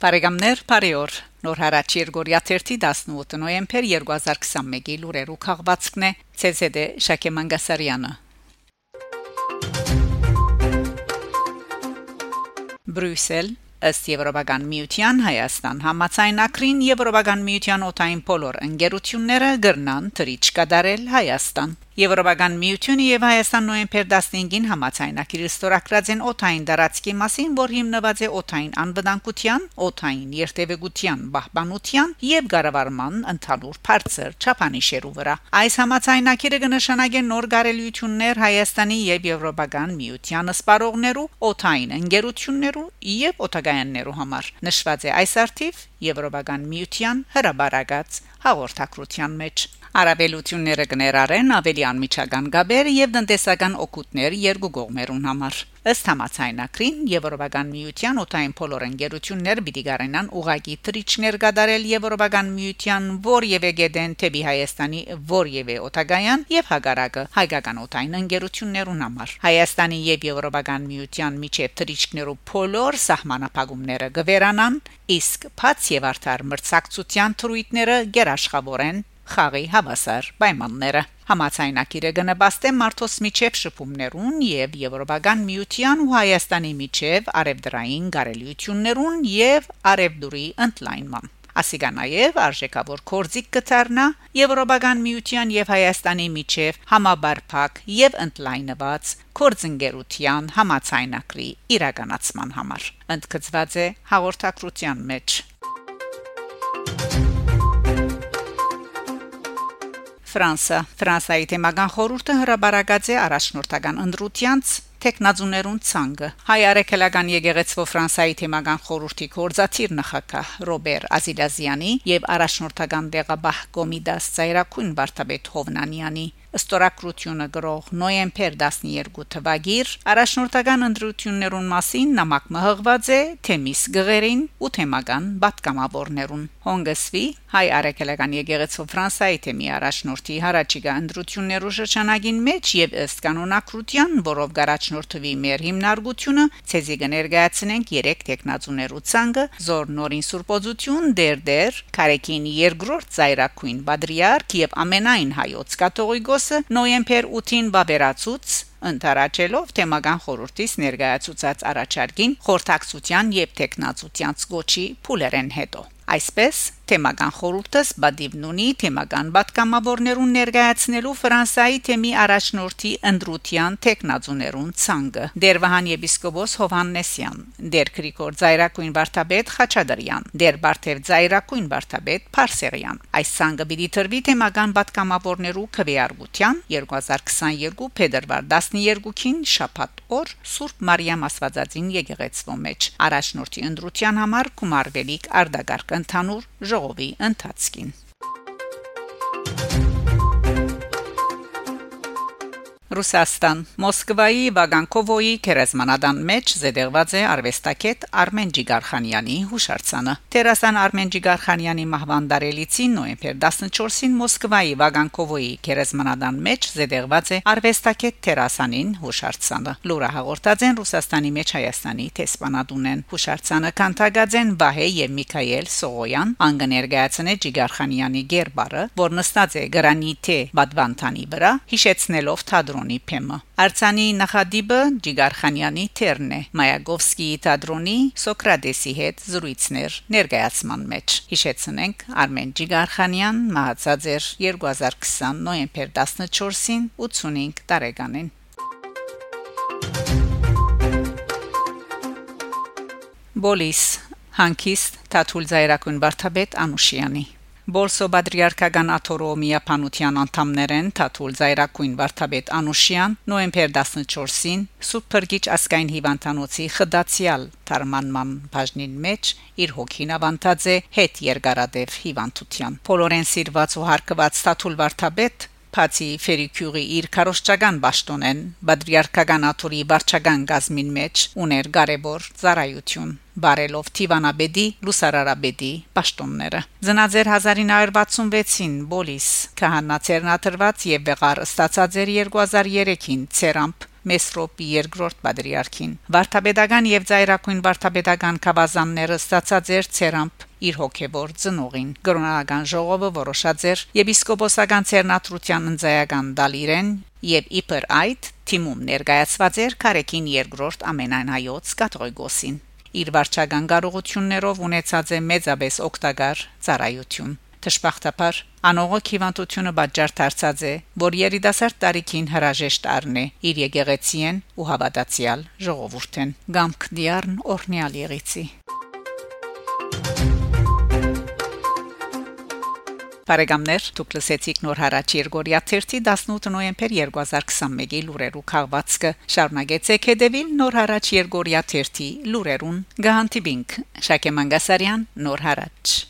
Բարեկամներ, բարեօր։ Նոր հարաճ Երգորիա 18 նոյեմբեր 2021-ի լուրերու քաղվածքն է ՑՍԴ Շակե Մանգասարյանը։ Բրյուսել ըստ Եվրոպական միության Հայաստան համացայնակրին Եվրոպական միության օտային բոլոր ընկերությունները գրնան թրիչ կդարել Հայաստան Եվրոպական միությունը եւ Հայաստան նոյեմբեր 15-ին համացայնակիր ստորագրած են օթային դարածքի մասին, որ հիմնված է օթային անվտանգության, օթային երթևեկության, պահպանության եւ ղարավարման ընդհանուր բարձր չափանիշերու վրա։ Այս համացայնակիրը կնշանակի նոր գարելություններ Հայաստանի եւ Եվրոպական միության սպառողներու, օթային ընկերություններու եւ օթագայաններու համար։ Նշված է այս արդիվ Եվրոպական միության հրաբարագած հաղորդակցության մեջ Արաբելությունները կներառեն ավելի անմիջական գաբեր եւ տնտեսական օգուտներ երկու կողմերուն համար։ Ըստ համացայնակրին Եվրոպական միության օտային փոլոր ընկերություններ պիտի գարենան ուղագի թրիչներ գդարել Եվրոպական միության որևէ գեդեն թեպի Հայաստանի որևէ օտագայան եւ հագարակը հայկական օտային ընկերություններուն համար։ Հայաստանի եւ Եվրոպական միության միջև թրիչներու փոլոր սահմանապահումները գվերանան, իսկ բաց եւ արդար մրցակցության թրույթները գերաշխավորեն խաղի հավասար պայմանները համացայնակիրը գնաբաստե մարտոս միջև շփումներուն եւ Եվրոպական միության ու Հայաստանի միջև արևդրային գարելություններուն եւ արևդուրի ընդլայնման ասիգա նաև արժեքավոր կորձիկ կդառնա Եվրոպական միության եւ Հայաստանի միջև համաբարփակ եւ ընդլայնված կորձընկերության համացայնակրի իրականացման համար ընդգծված է հաղորդակցության մեջ Ֆրանսա Ֆրանսայի թեմական խորհուրդը հրաբարացած է առաջնորդական ընդրությանց տեխնազուներուն ցանգը հայ արեքելական եկեղեցու Ֆրանսայի թեմական խորհրդի կորզաթիր նախակահ Ռոբեր Ազիլազյանի եւ առաջնորդական դեղաբահ Կոմիդաս Ծայրակուն Վարդապետ Հովնանյանի Ստորակրությունը գրող նոյեմբեր 12 թվագիր առաջնորդական ընդրություններուն մասին նամակ մհղված է թեմիս գղերին ու թեմական պատգամավորներուն Հոնգսվի հայ արեկելական եկեղեցու Ֆրանսայի թեմի առաջնորդի հարաճիգա ընդրություններու շրջանագին մեջ եւ ըստ կանոնակրության, որով գարաչնորդվի մեր հիմնարկությունը, ցեզի կներկայացնենք 3 տեխնացուներու ցանկը զոր նորին սուրբոզություն դերդեր Կարեկին երկրորդ ծայրակույն Բադրիարք եւ ամենայն հայոց կաթողիկոս Պողոսը նոյեմբեր 8-ին բաբերացուց ընթարաճելով թեմական խորհրդից ներկայացուցած առաջարկին խորհրդակցության եւ տեխնացության գոչի փուլերեն հետո Այսպես թեմական խորհուրդս բադիվնունի թեմական պատգամավորներուն ներկայացնելու Ֆրանսայի թեմի առաջնորդի ընդրության տեխնազուներուն ցանգը Դերվահան եպիսկոպոս Հովաննեսյան Դեր Գրիգոր Զայրակույն Վարդապետ Խաչադրյան Դեր Բարթև Զայրակույն Վարդապետ Փարսերյան Այս ցանգը պիտի տրվի թեմական պատգամավորներու քվեարկության 2022 փետրվար 12-ին շաբաթ օր Սուրբ Մարիամ Աստվածածին եկեղեցվո մեջ առաջնորդի ընդրության համար գումարվելիք արդագարգ ընդհանուր czołowi Tatskin. Ռուսաստան. Մոսկվայի Վագանկովոյի քերազմանադան մեջ զետեղված է արվեստագետ Արմեն Ջիգարխանյանի հուշարձանը։ Տերասան Արմեն Ջիգարխանյանի մահվան դարելիցին նոյեմբեր 14-ին Մոսկվայի Վագանկովոյի քերազմանադան մեջ զետեղված է արվեստագետ Տերասանին հուշարձանը։ Լուրը հաղորդած են Ռուսաստանի մեջ Հայաստանի տեսփանադունեն։ Հուշարձանը կանտագած են Վահե եւ Միքայել Սողոյան, անգներգայացնե Ջիգարխանյանի գերբարը, որ նստած է գրանիտե բադվանտանի վրա, հիշեցնելով թատրոն թատրոնի փեմը Արցանի նախադիբը Ջիգարխանյանի թերն է Մայագովսկիի թատրոնի Սոկրատեսի հետ զրույցներ ներկայացման մեջ հիշեցնենք Արմեն Ջիգարխանյան մահացած էր 2020 նոյեմբեր 14-ին 85 տարեկանին Բոլիս Հանկիստ Թաթուլ Զայրակուն Վարդապետ Անուշյանի Բոլսո Բադրիարքական աթորոմիա փանության անդամներեն Թաթուլ Զայրակույն Վարդապետ Անուշյան նոեմբեր 14-ին Սուպերգիչ ասկային հիվանդանոցի խդացիալ թարմանման բաժնին մեջ իր հոգին ավանտած է հետ երկարադեպ հիվանդության Փոլորեն սիրված ու հարկված Թաթուլ Վարդապետ Փացի Ֆերիկյուրի իր քարոշչական ճաշտոնեն Բադրիարքական աթորի վարչական գազմին մեջ ուներ կարևոր ծառայություն բարելով Տիվանաբեդի Լուսարարաբեդի պաշտոնները Զնաձեր 1966-ին Բոլիս քահանա ցերնաթրված եւ վեղար ստացած էր 2003-ին Ցերամփ Մեսրոպի երկրորդ պատրիարքին վարդապետական եւ ծայրակույն վարդապետական կավազանները ստացած էր ցերամփ իր հոգեվոր ծնողին կրոնական ժողովը որոշած էր եպիսկոպոսական ցերնատրության ընձայական դալիրեն եւ իբր այդ թիմում ներկայացված էր Կարեկին երկրորդ ամենայնայոց կաթողիկոսին իր վարչական կարողություններով ունեցած է մեծապես օգտակար ծառայություն Տշպախտապար անողոք հիվանդությունը բաճար դարձած է, որ երիտասարդ տարիքին հրաժեշտ առնե իր եկեղեցին ու հավատացյալ ժողովուրդեն։ Գամք դիարն օրնյալ եղիցի Բարեկամներ, դուք լսեցիք նոր հարաճ Երգորիա 18 նոյեմբեր 2021-ի լուրերու քաղվածքը։ Շարունակեցեք հետևել նոր հարաճ Երգորիա 30 լուրերուն։ Գահանտիբինք Շակե Մանգասարյան, նոր հարաճ